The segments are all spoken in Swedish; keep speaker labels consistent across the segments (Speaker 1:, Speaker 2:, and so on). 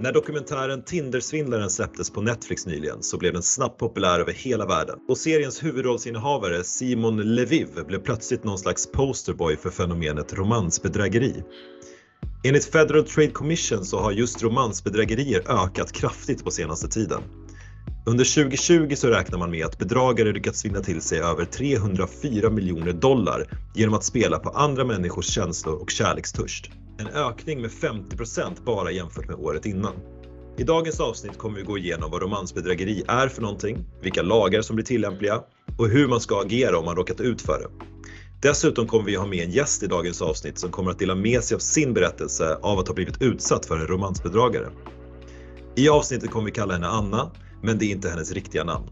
Speaker 1: När dokumentären Tindersvindlaren släpptes på Netflix nyligen så blev den snabbt populär över hela världen och seriens huvudrollsinnehavare Simon Leviv blev plötsligt någon slags posterboy för fenomenet romansbedrägeri. Enligt Federal Trade Commission så har just romansbedrägerier ökat kraftigt på senaste tiden. Under 2020 så räknar man med att bedragare lyckats vinna till sig över 304 miljoner dollar genom att spela på andra människors känslor och kärlekstörst. En ökning med 50 procent bara jämfört med året innan. I dagens avsnitt kommer vi gå igenom vad romansbedrägeri är för någonting, vilka lagar som blir tillämpliga och hur man ska agera om man råkat ut för det. Dessutom kommer vi ha med en gäst i dagens avsnitt som kommer att dela med sig av sin berättelse av att ha blivit utsatt för en romansbedragare. I avsnittet kommer vi kalla henne Anna, men det är inte hennes riktiga namn.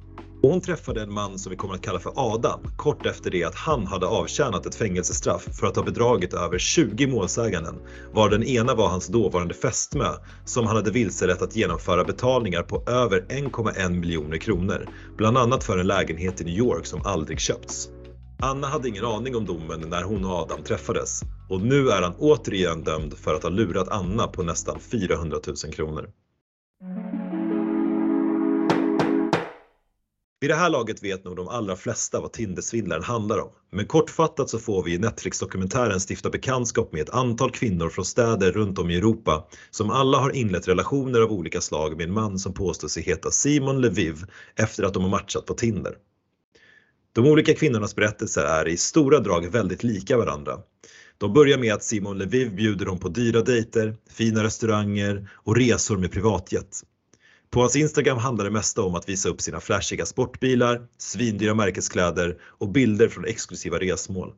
Speaker 1: Och hon träffade en man som vi kommer att kalla för Adam kort efter det att han hade avtjänat ett fängelsestraff för att ha bedragit över 20 målsäganden, var den ena var hans dåvarande fästmö som han hade vilselett att genomföra betalningar på över 1,1 miljoner kronor, bland annat för en lägenhet i New York som aldrig köpts. Anna hade ingen aning om domen när hon och Adam träffades och nu är han återigen dömd för att ha lurat Anna på nästan 400 000 kronor. Vid det här laget vet nog de allra flesta vad Tindersvindlaren handlar om. Men kortfattat så får vi i Netflix-dokumentären stifta bekantskap med ett antal kvinnor från städer runt om i Europa som alla har inlett relationer av olika slag med en man som påstår sig heta Simon Leviv efter att de har matchat på Tinder. De olika kvinnornas berättelser är i stora drag väldigt lika varandra. De börjar med att Simon Leviv bjuder dem på dyra dejter, fina restauranger och resor med privatjet. På hans Instagram handlar det mesta om att visa upp sina flashiga sportbilar, svindyra märkeskläder och bilder från exklusiva resmål.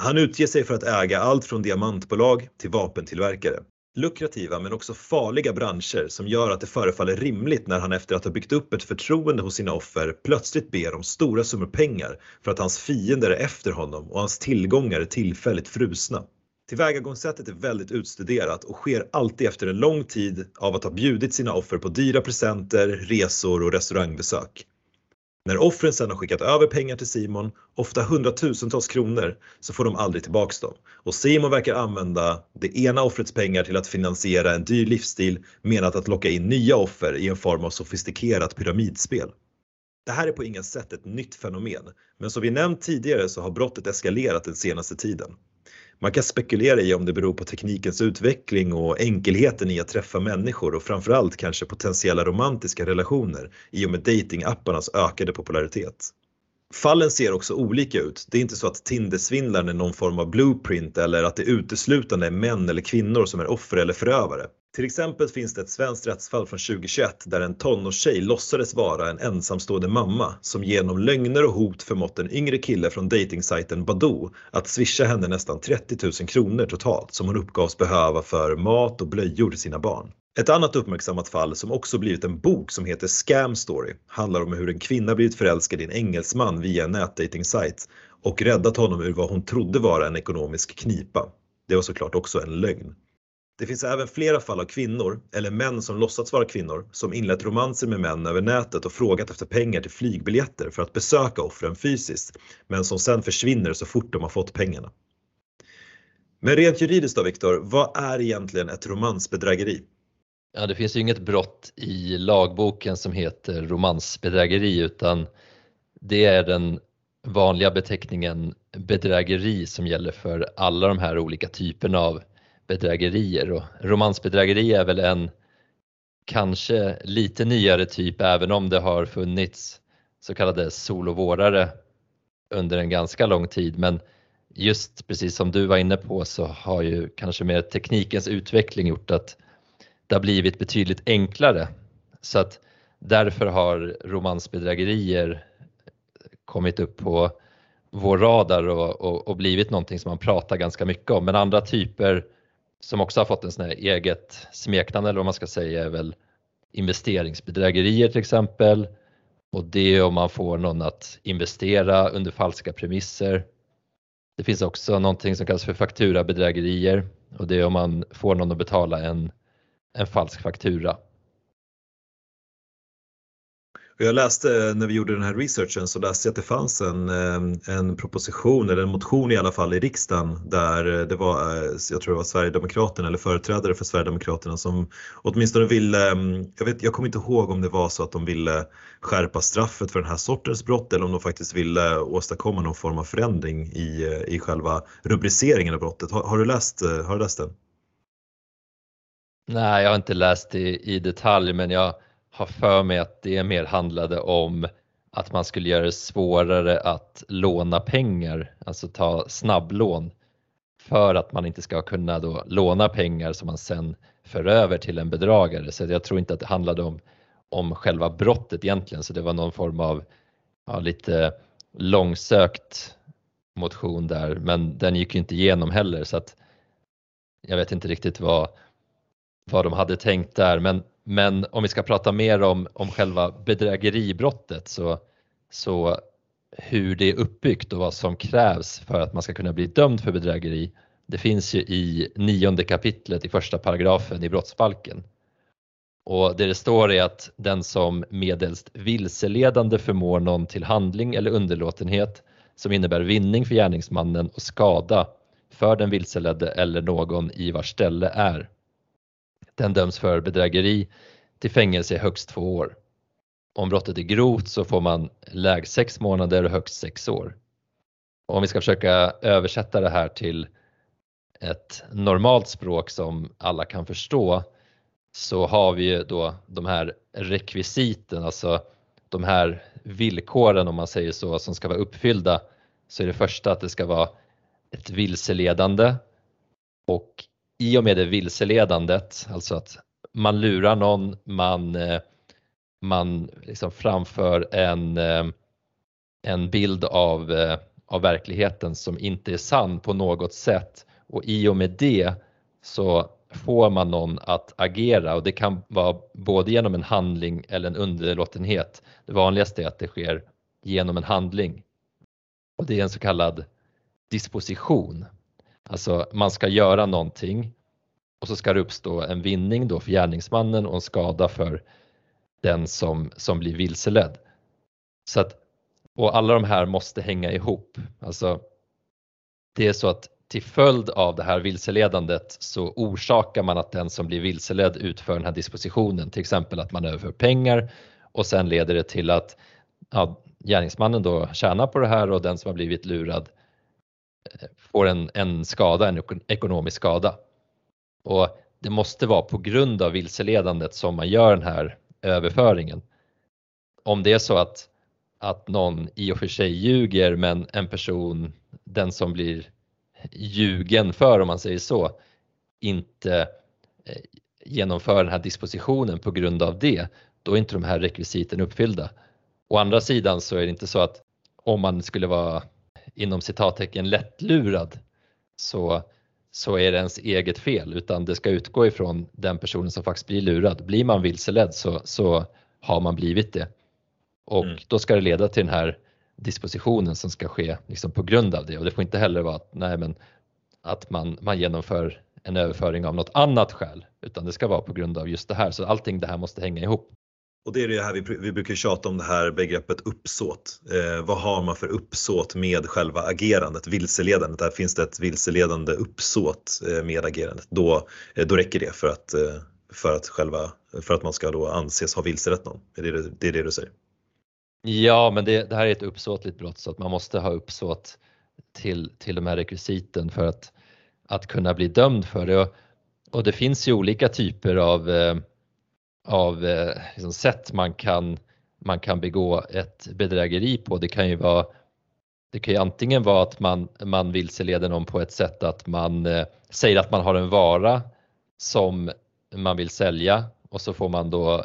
Speaker 1: Han utger sig för att äga allt från diamantbolag till vapentillverkare. Lukrativa men också farliga branscher som gör att det förefaller rimligt när han efter att ha byggt upp ett förtroende hos sina offer plötsligt ber om stora summor pengar för att hans fiender är efter honom och hans tillgångar är tillfälligt frusna. Tillvägagångssättet är väldigt utstuderat och sker alltid efter en lång tid av att ha bjudit sina offer på dyra presenter, resor och restaurangbesök. När offren sedan har skickat över pengar till Simon, ofta hundratusentals kronor, så får de aldrig tillbaks dem. Och Simon verkar använda det ena offrets pengar till att finansiera en dyr livsstil menat att locka in nya offer i en form av sofistikerat pyramidspel. Det här är på inget sätt ett nytt fenomen, men som vi nämnt tidigare så har brottet eskalerat den senaste tiden. Man kan spekulera i om det beror på teknikens utveckling och enkelheten i att träffa människor och framförallt kanske potentiella romantiska relationer i och med datingapparnas ökade popularitet. Fallen ser också olika ut. Det är inte så att Tindersvindlaren är någon form av blueprint eller att det uteslutande är män eller kvinnor som är offer eller förövare. Till exempel finns det ett svenskt rättsfall från 2021 där en tonårstjej låtsades vara en ensamstående mamma som genom lögner och hot förmått en yngre kille från dejtingsajten Badoo att swisha henne nästan 30 000 kronor totalt som hon uppgavs behöva för mat och blöjor till sina barn. Ett annat uppmärksammat fall som också blivit en bok som heter Scam Story handlar om hur en kvinna blivit förälskad i en engelsman via en nätdatingsajt och räddat honom ur vad hon trodde vara en ekonomisk knipa. Det var såklart också en lögn. Det finns även flera fall av kvinnor, eller män som låtsats vara kvinnor, som inlett romanser med män över nätet och frågat efter pengar till flygbiljetter för att besöka offren fysiskt, men som sen försvinner så fort de har fått pengarna. Men rent juridiskt då Viktor, vad är egentligen ett romansbedrägeri?
Speaker 2: Ja, det finns ju inget brott i lagboken som heter romansbedrägeri utan det är den vanliga beteckningen bedrägeri som gäller för alla de här olika typerna av bedrägerier. Och romansbedrägeri är väl en kanske lite nyare typ även om det har funnits så kallade solovårare under en ganska lång tid. Men just precis som du var inne på så har ju kanske med teknikens utveckling gjort att det har blivit betydligt enklare. Så att därför har romansbedrägerier kommit upp på vår radar och, och, och blivit någonting som man pratar ganska mycket om. Men andra typer som också har fått en sån här eget smeknamn eller vad man ska säga är väl investeringsbedrägerier till exempel. Och det är om man får någon att investera under falska premisser. Det finns också någonting som kallas för fakturabedrägerier. Och det är om man får någon att betala en, en falsk faktura.
Speaker 1: Jag läste eh, när vi gjorde den här researchen så läste jag att det fanns en, eh, en proposition eller en motion i alla fall i riksdagen där eh, det var, jag tror det var Sverigedemokraterna eller företrädare för Sverigedemokraterna som åtminstone ville, mm, jag, vet, jag kommer inte ihåg om det var så att de ville skärpa straffet för den här sortens brott eller om de faktiskt ville åstadkomma någon form av förändring i, i själva rubriceringen av brottet. Har, har du, läst, har du läst den?
Speaker 2: Nej, jag har inte läst det i detalj men jag har för mig att det mer handlade om att man skulle göra det svårare att låna pengar, alltså ta snabblån för att man inte ska kunna då låna pengar som man sen för över till en bedragare. Så jag tror inte att det handlade om, om själva brottet egentligen, så det var någon form av ja, lite långsökt motion där, men den gick ju inte igenom heller så att jag vet inte riktigt vad, vad de hade tänkt där, men men om vi ska prata mer om, om själva bedrägeribrottet så, så hur det är uppbyggt och vad som krävs för att man ska kunna bli dömd för bedrägeri. Det finns ju i nionde kapitlet i första paragrafen i brottsbalken. Och det det står är att den som medelst vilseledande förmår någon till handling eller underlåtenhet som innebär vinning för gärningsmannen och skada för den vilseledde eller någon i vars ställe är den döms för bedrägeri till fängelse i högst två år. Om brottet är grovt så får man lägst sex månader och högst sex år. Och om vi ska försöka översätta det här till ett normalt språk som alla kan förstå så har vi ju då de här rekvisiten, alltså de här villkoren om man säger så, som ska vara uppfyllda. Så är det första att det ska vara ett vilseledande och i och med det vilseledandet, alltså att man lurar någon, man, eh, man liksom framför en, eh, en bild av, eh, av verkligheten som inte är sann på något sätt och i och med det så får man någon att agera och det kan vara både genom en handling eller en underlåtenhet. Det vanligaste är att det sker genom en handling och det är en så kallad disposition. Alltså man ska göra någonting och så ska det uppstå en vinning då för gärningsmannen och en skada för den som, som blir vilseledd. Så att, och alla de här måste hänga ihop. Alltså, det är så att till följd av det här vilseledandet så orsakar man att den som blir vilseledd utför den här dispositionen, till exempel att man överför pengar och sen leder det till att ja, gärningsmannen då tjänar på det här och den som har blivit lurad eh, får en, en skada, en ekonomisk skada. Och det måste vara på grund av vilseledandet som man gör den här överföringen. Om det är så att, att någon i och för sig ljuger men en person, den som blir ljugen för om man säger så, inte eh, genomför den här dispositionen på grund av det, då är inte de här rekvisiten uppfyllda. Å andra sidan så är det inte så att om man skulle vara inom citattecken lättlurad så så är det ens eget fel utan det ska utgå ifrån den personen som faktiskt blir lurad. Blir man vilseledd så, så har man blivit det. Och mm. då ska det leda till den här dispositionen som ska ske liksom på grund av det och det får inte heller vara att, nej, men att man, man genomför en överföring av något annat skäl utan det ska vara på grund av just det här. Så allting det här måste hänga ihop.
Speaker 1: Och det är det här vi, vi brukar tjata om det här begreppet uppsåt. Eh, vad har man för uppsåt med själva agerandet, vilseledandet? Där finns det ett vilseledande uppsåt eh, med agerandet. Då, eh, då räcker det för att, eh, för, att själva, för att man ska då anses ha vilselett någon. Är det, det är det du säger?
Speaker 2: Ja, men det, det här är ett uppsåtligt brott så att man måste ha uppsåt till, till de här rekvisiten för att, att kunna bli dömd för det. Och, och det finns ju olika typer av eh, av eh, liksom sätt man kan, man kan begå ett bedrägeri på. Det kan ju vara det kan ju antingen vara att man, man vilseleder någon på ett sätt att man eh, säger att man har en vara som man vill sälja och så får man då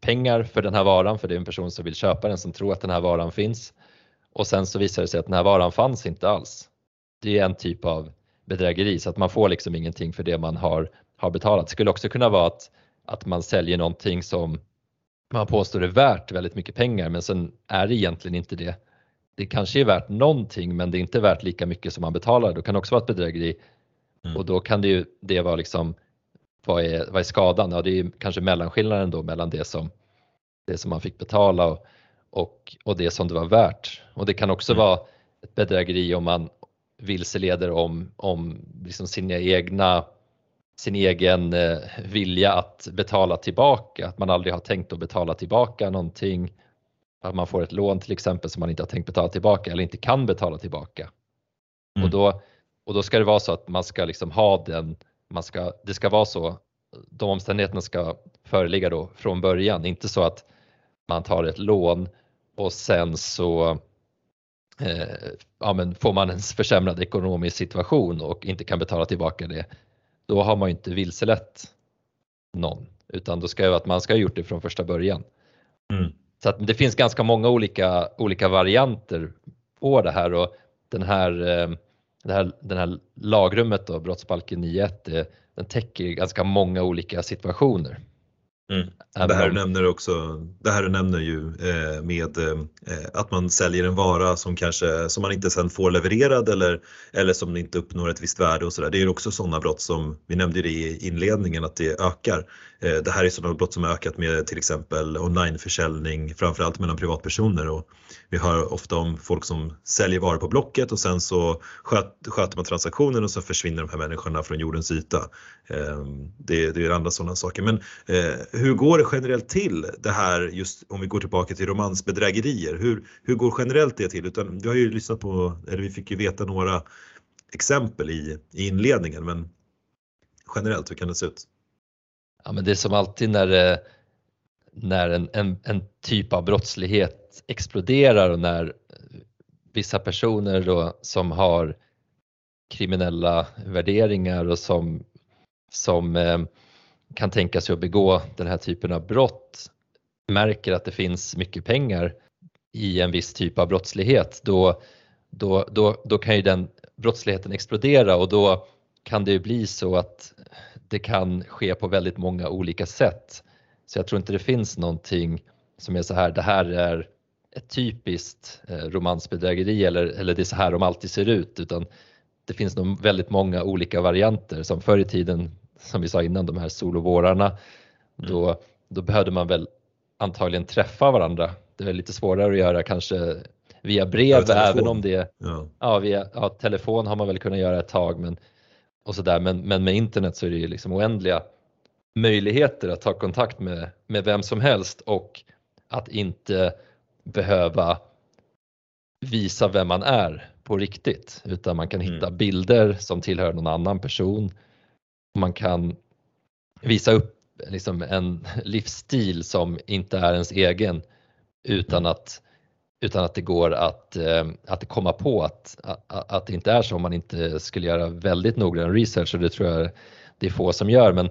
Speaker 2: pengar för den här varan för det är en person som vill köpa den som tror att den här varan finns och sen så visar det sig att den här varan fanns inte alls. Det är en typ av bedrägeri så att man får liksom ingenting för det man har, har betalat. Det skulle också kunna vara att att man säljer någonting som man påstår är värt väldigt mycket pengar men sen är det egentligen inte det. Det kanske är värt någonting men det är inte värt lika mycket som man betalar. Då kan det också vara ett bedrägeri mm. och då kan det ju det vara liksom vad är, vad är skadan? Ja, det är kanske mellanskillnaden då mellan det som, det som man fick betala och, och, och det som det var värt. Och det kan också mm. vara ett bedrägeri om man vilseleder om, om liksom sina egna sin egen eh, vilja att betala tillbaka, att man aldrig har tänkt att betala tillbaka någonting. Att man får ett lån till exempel som man inte har tänkt betala tillbaka eller inte kan betala tillbaka. Mm. Och, då, och då ska det vara så att man ska liksom ha den, man ska, det ska vara så, de omständigheterna ska föreligga då från början, inte så att man tar ett lån och sen så eh, ja, men får man en försämrad ekonomisk situation och inte kan betala tillbaka det då har man ju inte vilselett någon utan då ska ju att man ska ha gjort det från första början. Mm. Så att det finns ganska många olika, olika varianter på det här och den här, eh, det här, den här lagrummet då, brottsbalken 9.1, den täcker ganska många olika situationer.
Speaker 1: Mm. Det här du nämner också, det här du nämner ju eh, med eh, att man säljer en vara som kanske som man inte sen får levererad eller, eller som inte uppnår ett visst värde och sådär. Det är också sådana brott som, vi nämnde det i inledningen, att det ökar. Eh, det här är sådana brott som har ökat med till exempel onlineförsäljning, framförallt mellan privatpersoner och vi hör ofta om folk som säljer varor på Blocket och sen så sköter man transaktionen och så försvinner de här människorna från jordens yta. Ehm, det, det är andra sådana saker. Men eh, hur går det generellt till det här, just om vi går tillbaka till romansbedrägerier? Hur, hur går generellt det till? Utan, vi har ju lyssnat på, eller vi fick ju veta några exempel i, i inledningen, men generellt, hur kan det se ut?
Speaker 2: Ja, men det är som alltid när, eh, när en, en, en typ av brottslighet exploderar och när eh, vissa personer då som har kriminella värderingar och som, som eh, kan tänka sig att begå den här typen av brott märker att det finns mycket pengar i en viss typ av brottslighet då, då, då, då kan ju den brottsligheten explodera och då kan det ju bli så att det kan ske på väldigt många olika sätt. Så jag tror inte det finns någonting som är så här, det här är ett typiskt eh, romansbedrägeri eller, eller det är så här de alltid ser ut utan det finns nog väldigt många olika varianter som förr i tiden som vi sa innan, de här solovårarna, mm. då, då behövde man väl antagligen träffa varandra. Det är lite svårare att göra kanske via brev även om det, ja. ja, via ja, telefon har man väl kunnat göra ett tag men, och sådär, men, men med internet så är det ju liksom oändliga möjligheter att ta kontakt med, med vem som helst och att inte behöva visa vem man är på riktigt utan man kan hitta mm. bilder som tillhör någon annan person man kan visa upp liksom en livsstil som inte är ens egen utan att, utan att det går att, eh, att komma på att, att, att det inte är så om man inte skulle göra väldigt noggrann research och det tror jag det är få som gör men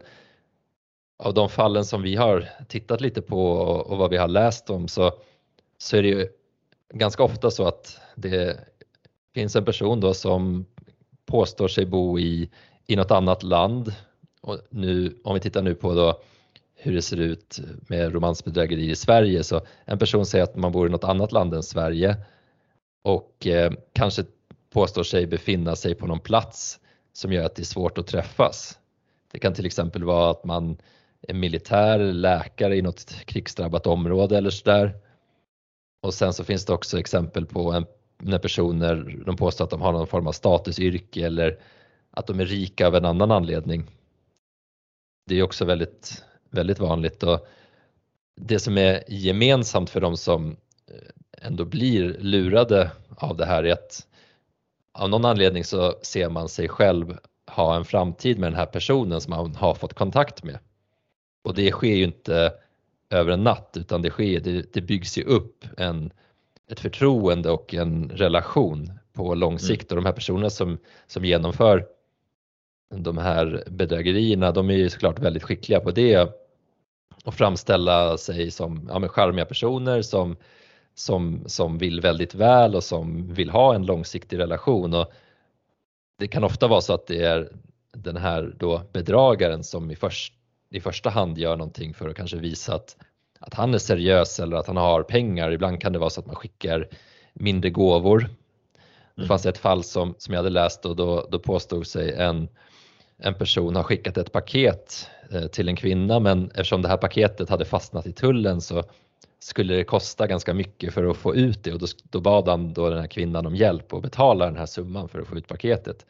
Speaker 2: av de fallen som vi har tittat lite på och vad vi har läst om så, så är det ju ganska ofta så att det finns en person då som påstår sig bo i i något annat land. Och nu, om vi tittar nu på då hur det ser ut med romansbedrägeri i Sverige så en person säger att man bor i något annat land än Sverige och eh, kanske påstår sig befinna sig på någon plats som gör att det är svårt att träffas. Det kan till exempel vara att man är militär, läkare i något krigsdrabbat område eller sådär. Och sen så finns det också exempel på en, när personer de påstår att de har någon form av statusyrke eller att de är rika av en annan anledning. Det är också väldigt, väldigt vanligt. Och det som är gemensamt för de som eh, ändå blir lurade av det här är att av någon anledning så ser man sig själv ha en framtid med den här personen som man har fått kontakt med. Och det sker ju inte över en natt utan det, sker, det, det byggs ju upp en, ett förtroende och en relation på lång sikt. Och de här personerna som, som genomför de här bedrägerierna, de är ju såklart väldigt skickliga på det och framställa sig som ja, men charmiga personer som, som, som vill väldigt väl och som vill ha en långsiktig relation. Och det kan ofta vara så att det är den här då bedragaren som i, först, i första hand gör någonting för att kanske visa att att han är seriös eller att han har pengar. Ibland kan det vara så att man skickar mindre gåvor. Det fanns ett fall som, som jag hade läst och då, då påstod sig en, en person ha skickat ett paket eh, till en kvinna men eftersom det här paketet hade fastnat i tullen så skulle det kosta ganska mycket för att få ut det och då, då bad han då den här kvinnan om hjälp och betala den här summan för att få ut paketet.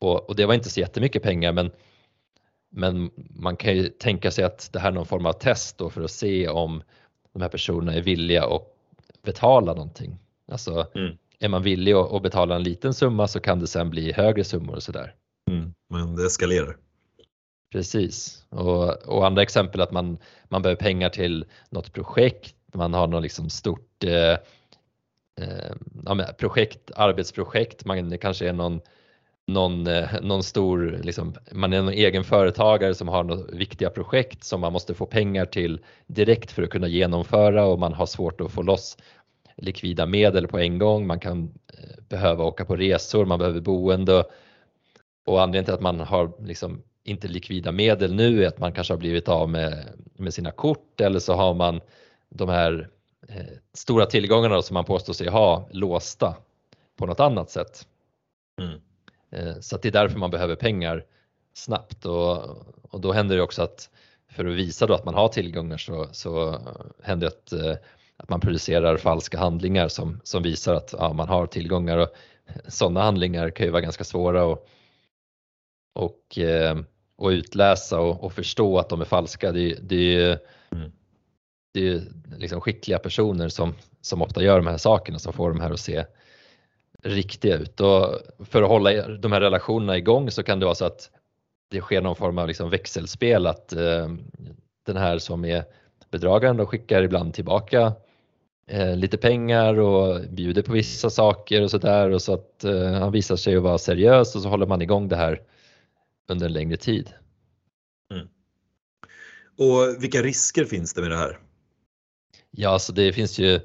Speaker 2: Och, och det var inte så jättemycket pengar men, men man kan ju tänka sig att det här är någon form av test då för att se om de här personerna är villiga att betala någonting. Alltså mm. är man villig att betala en liten summa så kan det sen bli högre summor och sådär.
Speaker 1: Mm, men det eskalerar.
Speaker 2: Precis, och, och, andra exempel att man, man behöver pengar till något projekt, man har något liksom stort eh, eh, projekt, arbetsprojekt, man kanske är någon, någon, eh, någon stor, liksom, man är någon egen företagare som har några viktiga projekt som man måste få pengar till direkt för att kunna genomföra och man har svårt att få loss likvida medel på en gång, man kan eh, behöva åka på resor, man behöver boende och anledningen till att man har liksom inte likvida medel nu är att man kanske har blivit av med, med sina kort eller så har man de här eh, stora tillgångarna som man påstår sig ha låsta på något annat sätt. Mm. Eh, så det är därför man behöver pengar snabbt och, och då händer det också att för att visa då att man har tillgångar så, så händer det att, eh, att man producerar falska handlingar som, som visar att ja, man har tillgångar och sådana handlingar kan ju vara ganska svåra och, och eh, och utläsa och, och, förstå att de är falska. Det, det, mm. det är liksom skickliga personer som, som ofta gör de här sakerna som får de här att se riktiga ut. Och för att hålla de här relationerna igång så kan det vara så att det sker någon form av liksom växelspel att eh, den här som är bedragaren då skickar ibland tillbaka eh, lite pengar och bjuder på vissa saker och sådär och så att eh, han visar sig att vara seriös och så håller man igång det här under en längre tid. Mm.
Speaker 1: Och vilka risker finns det med det här?
Speaker 2: Ja, alltså det finns ju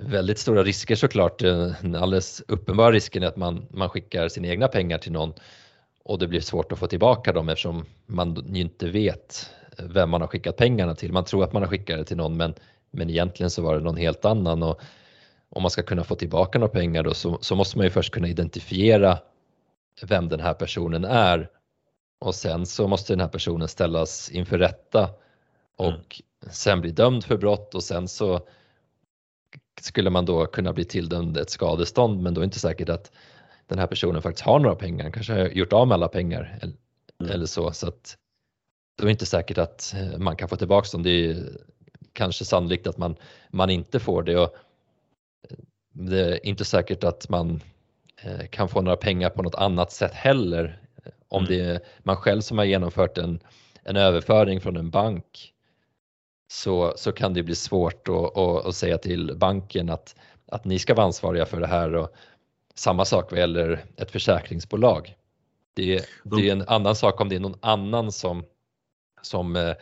Speaker 2: väldigt stora risker såklart. Den alldeles uppenbara risken är att man, man skickar sina egna pengar till någon och det blir svårt att få tillbaka dem eftersom man inte vet vem man har skickat pengarna till. Man tror att man har skickat det till någon men, men egentligen så var det någon helt annan. Och om man ska kunna få tillbaka några pengar då så, så måste man ju först kunna identifiera vem den här personen är och sen så måste den här personen ställas inför rätta och mm. sen bli dömd för brott och sen så skulle man då kunna bli tilldömd ett skadestånd men då är det inte säkert att den här personen faktiskt har några pengar, kanske har gjort av med alla pengar eller, mm. eller så. så att då är det inte säkert att eh, man kan få tillbaka dem. Det är kanske sannolikt att man, man inte får det och eh, det är inte säkert att man eh, kan få några pengar på något annat sätt heller om mm. det är man själv som har genomfört en, en överföring från en bank så, så kan det bli svårt att, att, att säga till banken att, att ni ska vara ansvariga för det här. Och samma sak vad gäller ett försäkringsbolag. Det, det är en annan sak om det är någon annan som, som, eh,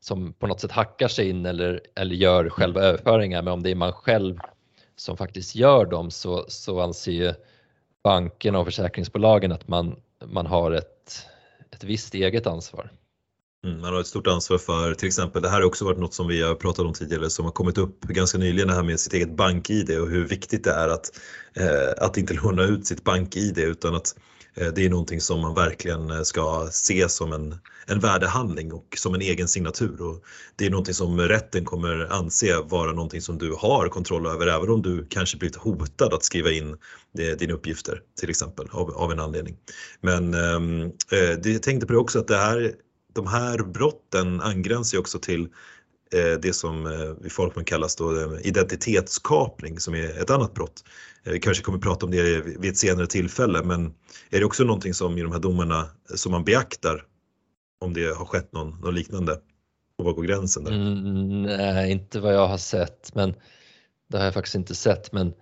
Speaker 2: som på något sätt hackar sig in eller, eller gör själva överföringar. Men om det är man själv som faktiskt gör dem så, så anser bankerna och försäkringsbolagen att man, man har ett, ett visst eget ansvar.
Speaker 1: Mm, man har ett stort ansvar för till exempel, det här har också varit något som vi har pratat om tidigare som har kommit upp ganska nyligen det här med sitt eget bank-id och hur viktigt det är att, eh, att inte låna ut sitt bank-id utan att Eh, Eh, det är någonting som man verkligen eh, ska se som en, en värdehandling och som en egen signatur. Och det är någonting som rätten kommer anse vara någonting som du har kontroll över även om du kanske blivit hotad att skriva in eh, dina uppgifter till exempel av, av en anledning. Men ehm, eh, det, jag tänkte på det också att det här, de här brotten angränsar också till Eh, det som eh, i folkmun kallas då identitetskapning som är ett annat brott. Vi kanske kommer prata om det vid ett senare tillfälle men är det också någonting som i de här domarna som man beaktar om det har skett någon, någon liknande? Och var går gränsen där?
Speaker 2: Mm, nej, inte vad jag har sett men det har jag faktiskt inte sett men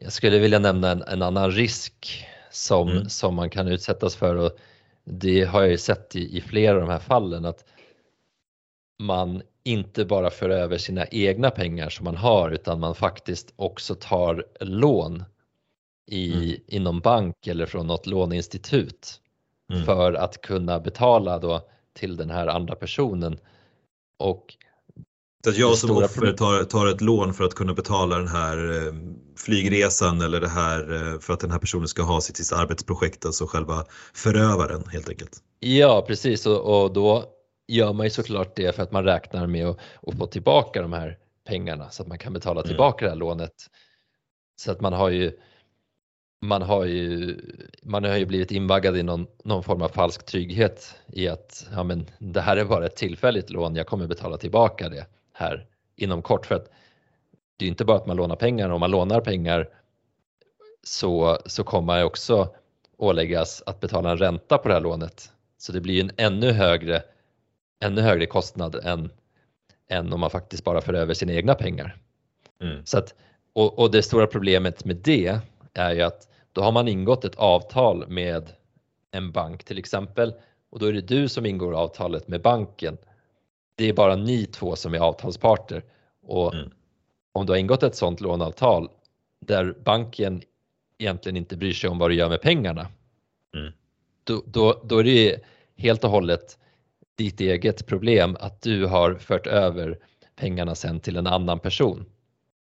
Speaker 2: jag skulle vilja nämna en, en annan risk som, mm. som man kan utsättas för och det har jag ju sett i, i flera av de här fallen att man inte bara för över sina egna pengar som man har utan man faktiskt också tar lån i, mm. inom bank eller från något låneinstitut mm. för att kunna betala då till den här andra personen. Och
Speaker 1: Så att jag som offer tar, tar ett lån för att kunna betala den här eh, flygresan eller det här eh, för att den här personen ska ha sitt, sitt arbetsprojekt, alltså själva förövaren helt enkelt.
Speaker 2: Ja precis och, och då gör man ju såklart det för att man räknar med att, att få tillbaka de här pengarna så att man kan betala mm. tillbaka mm. det här lånet. Så att man har ju man har ju, man har ju blivit invaggad i någon, någon form av falsk trygghet i att ja, men det här är bara ett tillfälligt lån, jag kommer betala tillbaka det här inom kort. För att det är inte bara att man lånar pengar, om man lånar pengar så, så kommer man också åläggas att betala en ränta på det här lånet. Så det blir en ännu högre, ännu högre kostnad än, än om man faktiskt bara för över sina egna pengar. Mm. Så att, och, och det stora problemet med det är ju att då har man ingått ett avtal med en bank till exempel och då är det du som ingår avtalet med banken. Det är bara ni två som är avtalsparter och mm. om du har ingått ett sådant låneavtal där banken egentligen inte bryr sig om vad du gör med pengarna. Mm. Då, då, då är det helt och hållet ditt eget problem att du har fört över pengarna sen till en annan person.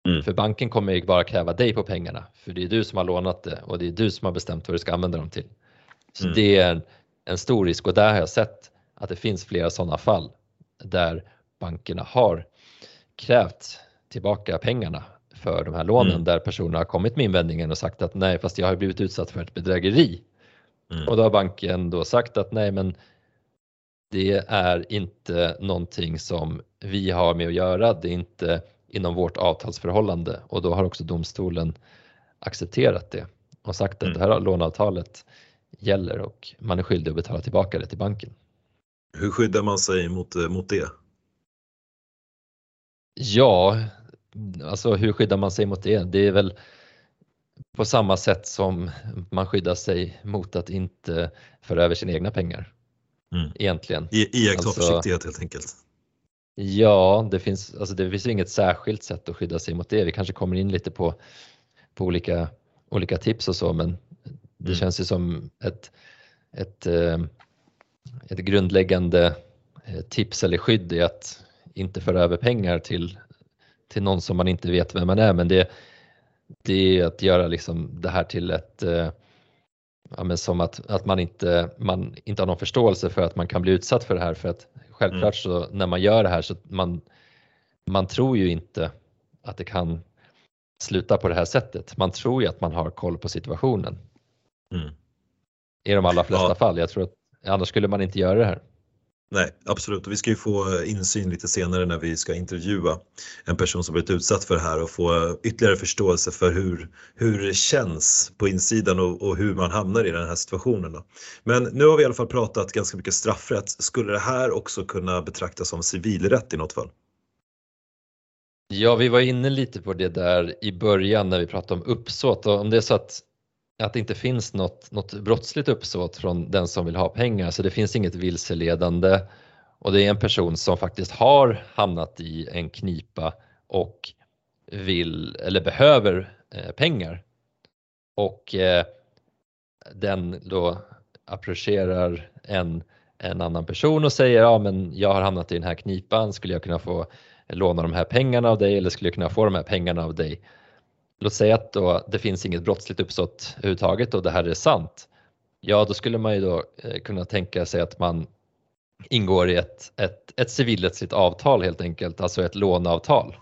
Speaker 2: Mm. För banken kommer ju bara kräva dig på pengarna för det är du som har lånat det och det är du som har bestämt vad du ska använda dem till. Så mm. det är en, en, stor risk och där har jag sett att det finns flera sådana fall där bankerna har krävt tillbaka pengarna för de här lånen mm. där personer har kommit med invändningen och sagt att nej fast jag har blivit utsatt för ett bedrägeri. Mm. Och då har banken då sagt att nej men det är inte någonting som vi har med att göra, det är inte inom vårt avtalsförhållande och då har också domstolen accepterat det och sagt att mm. det här låneavtalet gäller och man är skyldig att betala tillbaka det till banken.
Speaker 1: Hur skyddar man sig mot, eh, mot det?
Speaker 2: Ja, alltså hur skyddar man sig mot det? Det är väl på samma sätt som man skyddar sig mot att inte föra över sina egna pengar. Mm. Egentligen.
Speaker 1: Iaktta alltså, försiktighet helt enkelt.
Speaker 2: Ja, det finns, alltså det finns inget särskilt sätt att skydda sig mot det. Vi kanske kommer in lite på, på olika, olika tips och så, men det mm. känns ju som ett, ett, eh, ett grundläggande eh, tips eller skydd är att inte föra över pengar till, till någon som man inte vet vem man är. Men det, det är att göra liksom det här till ett eh, ja, men som att, att man, inte, man inte har någon förståelse för att man kan bli utsatt för det här. För att självklart så när man gör det här så man, man tror ju inte att det kan sluta på det här sättet. Man tror ju att man har koll på situationen. Mm. I de allra flesta ja. fall. Jag tror att annars skulle man inte göra det här.
Speaker 1: Nej, absolut. Och vi ska ju få insyn lite senare när vi ska intervjua en person som blivit utsatt för det här och få ytterligare förståelse för hur, hur det känns på insidan och, och hur man hamnar i den här situationen. Då. Men nu har vi i alla fall pratat ganska mycket straffrätt. Skulle det här också kunna betraktas som civilrätt i något fall?
Speaker 2: Ja, vi var inne lite på det där i början när vi pratade om uppsåt och om det är så att att det inte finns något, något brottsligt uppsåt från den som vill ha pengar så det finns inget vilseledande. Och det är en person som faktiskt har hamnat i en knipa och vill eller behöver eh, pengar. Och eh, den då approcherar en, en annan person och säger ja men jag har hamnat i den här knipan, skulle jag kunna få låna de här pengarna av dig eller skulle jag kunna få de här pengarna av dig? Låt säga att då det finns inget brottsligt uppsåt överhuvudtaget och det här är sant. Ja, då skulle man ju då eh, kunna tänka sig att man ingår i ett, ett, ett civilrättsligt avtal helt enkelt, alltså ett låneavtal.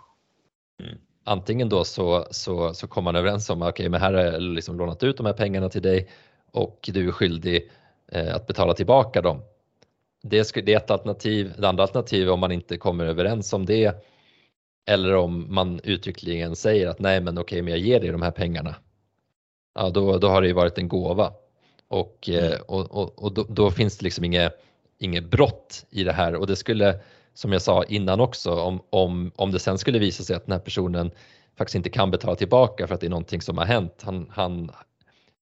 Speaker 2: Mm. Antingen då så, så, så kommer man överens om, okej okay, men här har jag liksom lånat ut de här pengarna till dig och du är skyldig eh, att betala tillbaka dem. Det, det är ett alternativ. Det andra alternativet om man inte kommer överens om det eller om man uttryckligen säger att nej men okej men jag ger dig de här pengarna. Ja då, då har det ju varit en gåva. Och, mm. Eh, och, och, och då, då, finns det liksom inget, inget brott i det här och det skulle som jag sa innan också om, om, om det sen skulle visa sig att den här personen faktiskt inte kan betala tillbaka för att det är någonting som har hänt. Han, han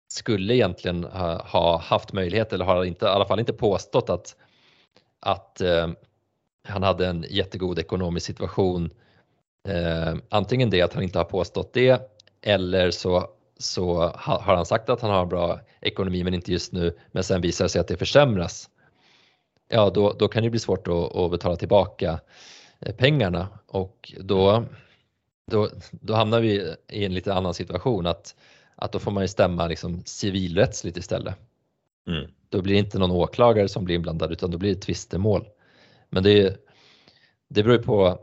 Speaker 2: skulle egentligen ha, ha haft möjlighet eller har inte, i alla fall inte påstått att, att eh, han hade en jättegod ekonomisk situation Eh, antingen det att han inte har påstått det eller så, så har han sagt att han har bra ekonomi men inte just nu men sen visar det sig att det försämras. Ja, då, då kan det bli svårt att, att betala tillbaka pengarna och då, då, då hamnar vi i en lite annan situation att, att då får man ju stämma liksom civilrättsligt istället. Mm. Då blir det inte någon åklagare som blir inblandad utan då blir det tvistemål. Men det, det beror på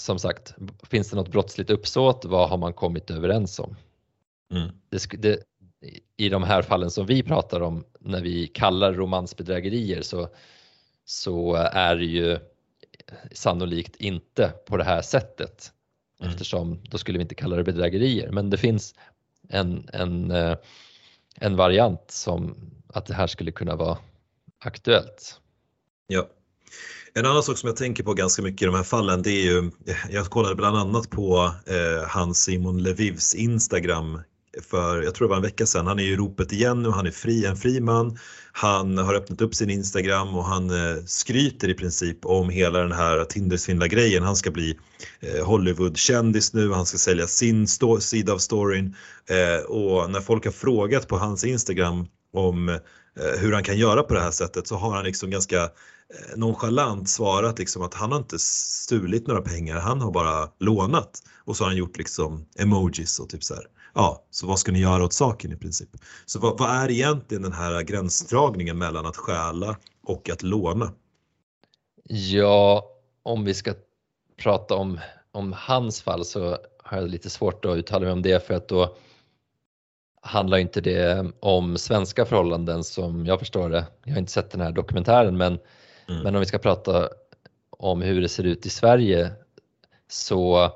Speaker 2: som sagt, finns det något brottsligt uppsåt? Vad har man kommit överens om? Mm. Det, det, I de här fallen som vi pratar om när vi kallar romansbedrägerier så, så är det ju sannolikt inte på det här sättet mm. eftersom då skulle vi inte kalla det bedrägerier. Men det finns en, en, eh, en variant som att det här skulle kunna vara aktuellt.
Speaker 1: Ja. En annan sak som jag tänker på ganska mycket i de här fallen det är ju, jag kollade bland annat på eh, han Simon Levivs Instagram för, jag tror det var en vecka sedan, han är i ropet igen nu, han är fri, en fri man. Han har öppnat upp sin Instagram och han eh, skryter i princip om hela den här Tindersvindla-grejen. Han ska bli eh, Hollywood-kändis nu, han ska sälja sin sida av storyn. Eh, och när folk har frågat på hans Instagram om eh, hur han kan göra på det här sättet så har han liksom ganska Eh, nonchalant svarat liksom att han har inte stulit några pengar, han har bara lånat. Och så har han gjort liksom emojis och typ så här. Ja, så vad ska ni göra åt saken i princip? Så vad, vad är egentligen den här gränsdragningen mellan att stjäla och att låna?
Speaker 2: Ja, om vi ska prata om, om hans fall så har jag lite svårt att uttala mig om det för att då handlar inte det om svenska förhållanden som jag förstår det. Jag har inte sett den här dokumentären men, mm. men om vi ska prata om hur det ser ut i Sverige så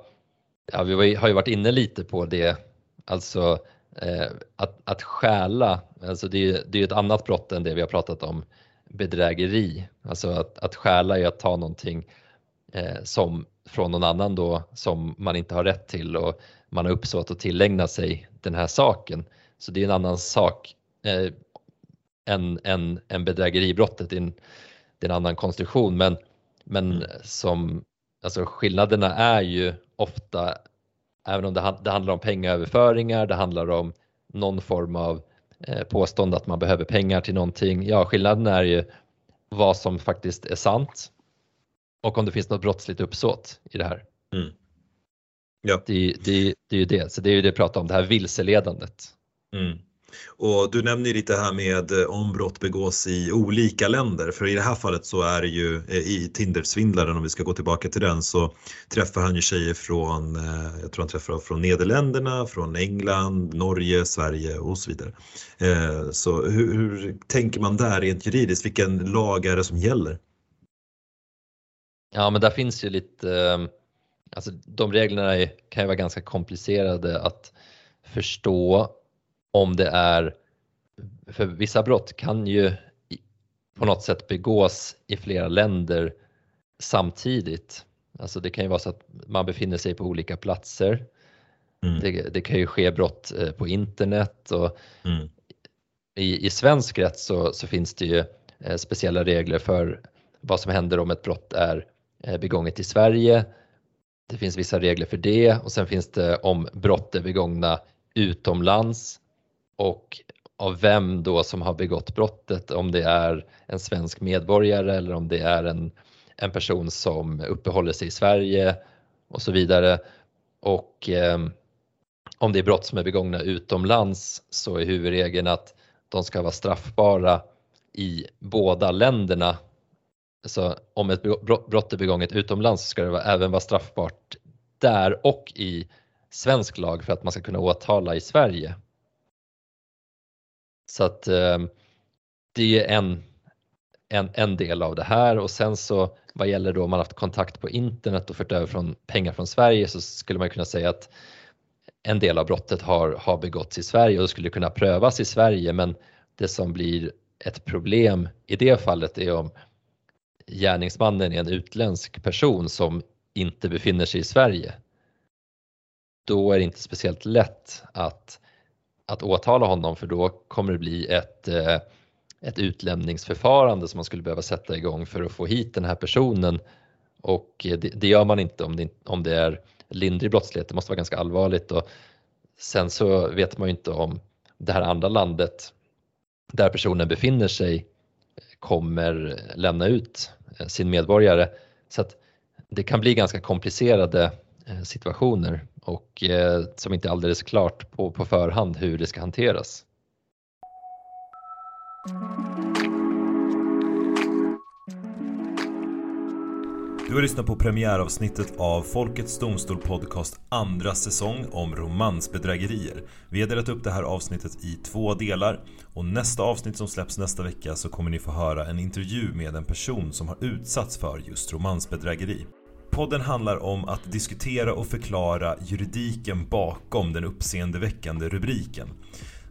Speaker 2: ja, vi har ju varit inne lite på det, alltså eh, att, att stjäla, alltså det är, det är ett annat brott än det vi har pratat om, bedrägeri. Alltså att, att stjäla är att ta någonting eh, som från någon annan då som man inte har rätt till och man har uppsåt att tillägna sig den här saken. Så det är en annan sak eh, än, än, än bedrägeribrottet, det är, en, det är en annan konstruktion men, men mm. som, alltså skillnaderna är ju ofta, även om det, det handlar om pengaöverföringar, det handlar om någon form av eh, påstående att man behöver pengar till någonting. Ja, skillnaden är ju vad som faktiskt är sant och om det finns något brottsligt uppsåt i det här. Mm. Ja. Det, det, det är ju det, så det är ju det jag pratar om, det här vilseledandet. Mm.
Speaker 1: Och du nämner ju lite här med eh, om brott begås i olika länder, för i det här fallet så är det ju eh, i Tindersvindlaren, om vi ska gå tillbaka till den, så träffar han ju tjejer från, eh, jag tror han träffar från Nederländerna, från England, Norge, Sverige och så vidare. Så hur, hur tänker man där rent juridiskt? Vilken lag är det som gäller?
Speaker 2: Ja, men där finns ju lite Alltså de reglerna kan ju vara ganska komplicerade att förstå om det är, för vissa brott kan ju på något sätt begås i flera länder samtidigt. Alltså det kan ju vara så att man befinner sig på olika platser. Mm. Det, det, kan ju ske brott eh, på internet och mm. i, i svensk rätt så, så finns det ju eh, speciella regler för vad som händer om ett brott är eh, begånget i Sverige det finns vissa regler för det och sen finns det om brott är begångna utomlands och av vem då som har begått brottet, om det är en svensk medborgare eller om det är en, en person som uppehåller sig i Sverige och så vidare. Och eh, om det är brott som är begångna utomlands så är huvudregeln att de ska vara straffbara i båda länderna så om ett brott är begånget utomlands så ska det även vara straffbart där och i svensk lag för att man ska kunna åtala i Sverige. Så att eh, det är en, en, en del av det här. Och sen så vad gäller då om man haft kontakt på internet och fört över från pengar från Sverige så skulle man kunna säga att en del av brottet har, har begåtts i Sverige och skulle kunna prövas i Sverige. Men det som blir ett problem i det fallet är om gärningsmannen är en utländsk person som inte befinner sig i Sverige, då är det inte speciellt lätt att, att åtala honom för då kommer det bli ett, eh, ett utlämningsförfarande som man skulle behöva sätta igång för att få hit den här personen. Och eh, det, det gör man inte om det, om det är lindrig brottslighet, det måste vara ganska allvarligt. Och sen så vet man ju inte om det här andra landet där personen befinner sig kommer lämna ut eh, sin medborgare. Så att det kan bli ganska komplicerade Eh, situationer och eh, som inte är alldeles klart på, på förhand hur det ska hanteras.
Speaker 1: Du har lyssnat på premiäravsnittet av Folkets Domstol Podcast andra säsong om romansbedrägerier. Vi har delat upp det här avsnittet i två delar och nästa avsnitt som släpps nästa vecka så kommer ni få höra en intervju med en person som har utsatts för just romansbedrägeri. Podden handlar om att diskutera och förklara juridiken bakom den uppseendeväckande rubriken.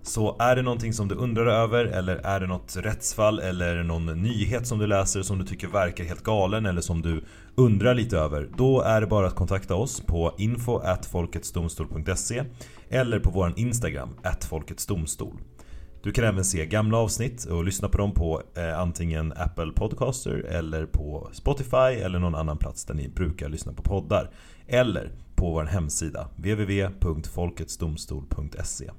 Speaker 1: Så är det någonting som du undrar över eller är det något rättsfall eller någon nyhet som du läser som du tycker verkar helt galen eller som du undrar lite över Då är det bara att kontakta oss på info.folketsdomstol.se eller på vår Instagram, folketsdomstol. Du kan även se gamla avsnitt och lyssna på dem på eh, antingen Apple Podcaster eller på Spotify eller någon annan plats där ni brukar lyssna på poddar. Eller på vår hemsida www.folketsdomstol.se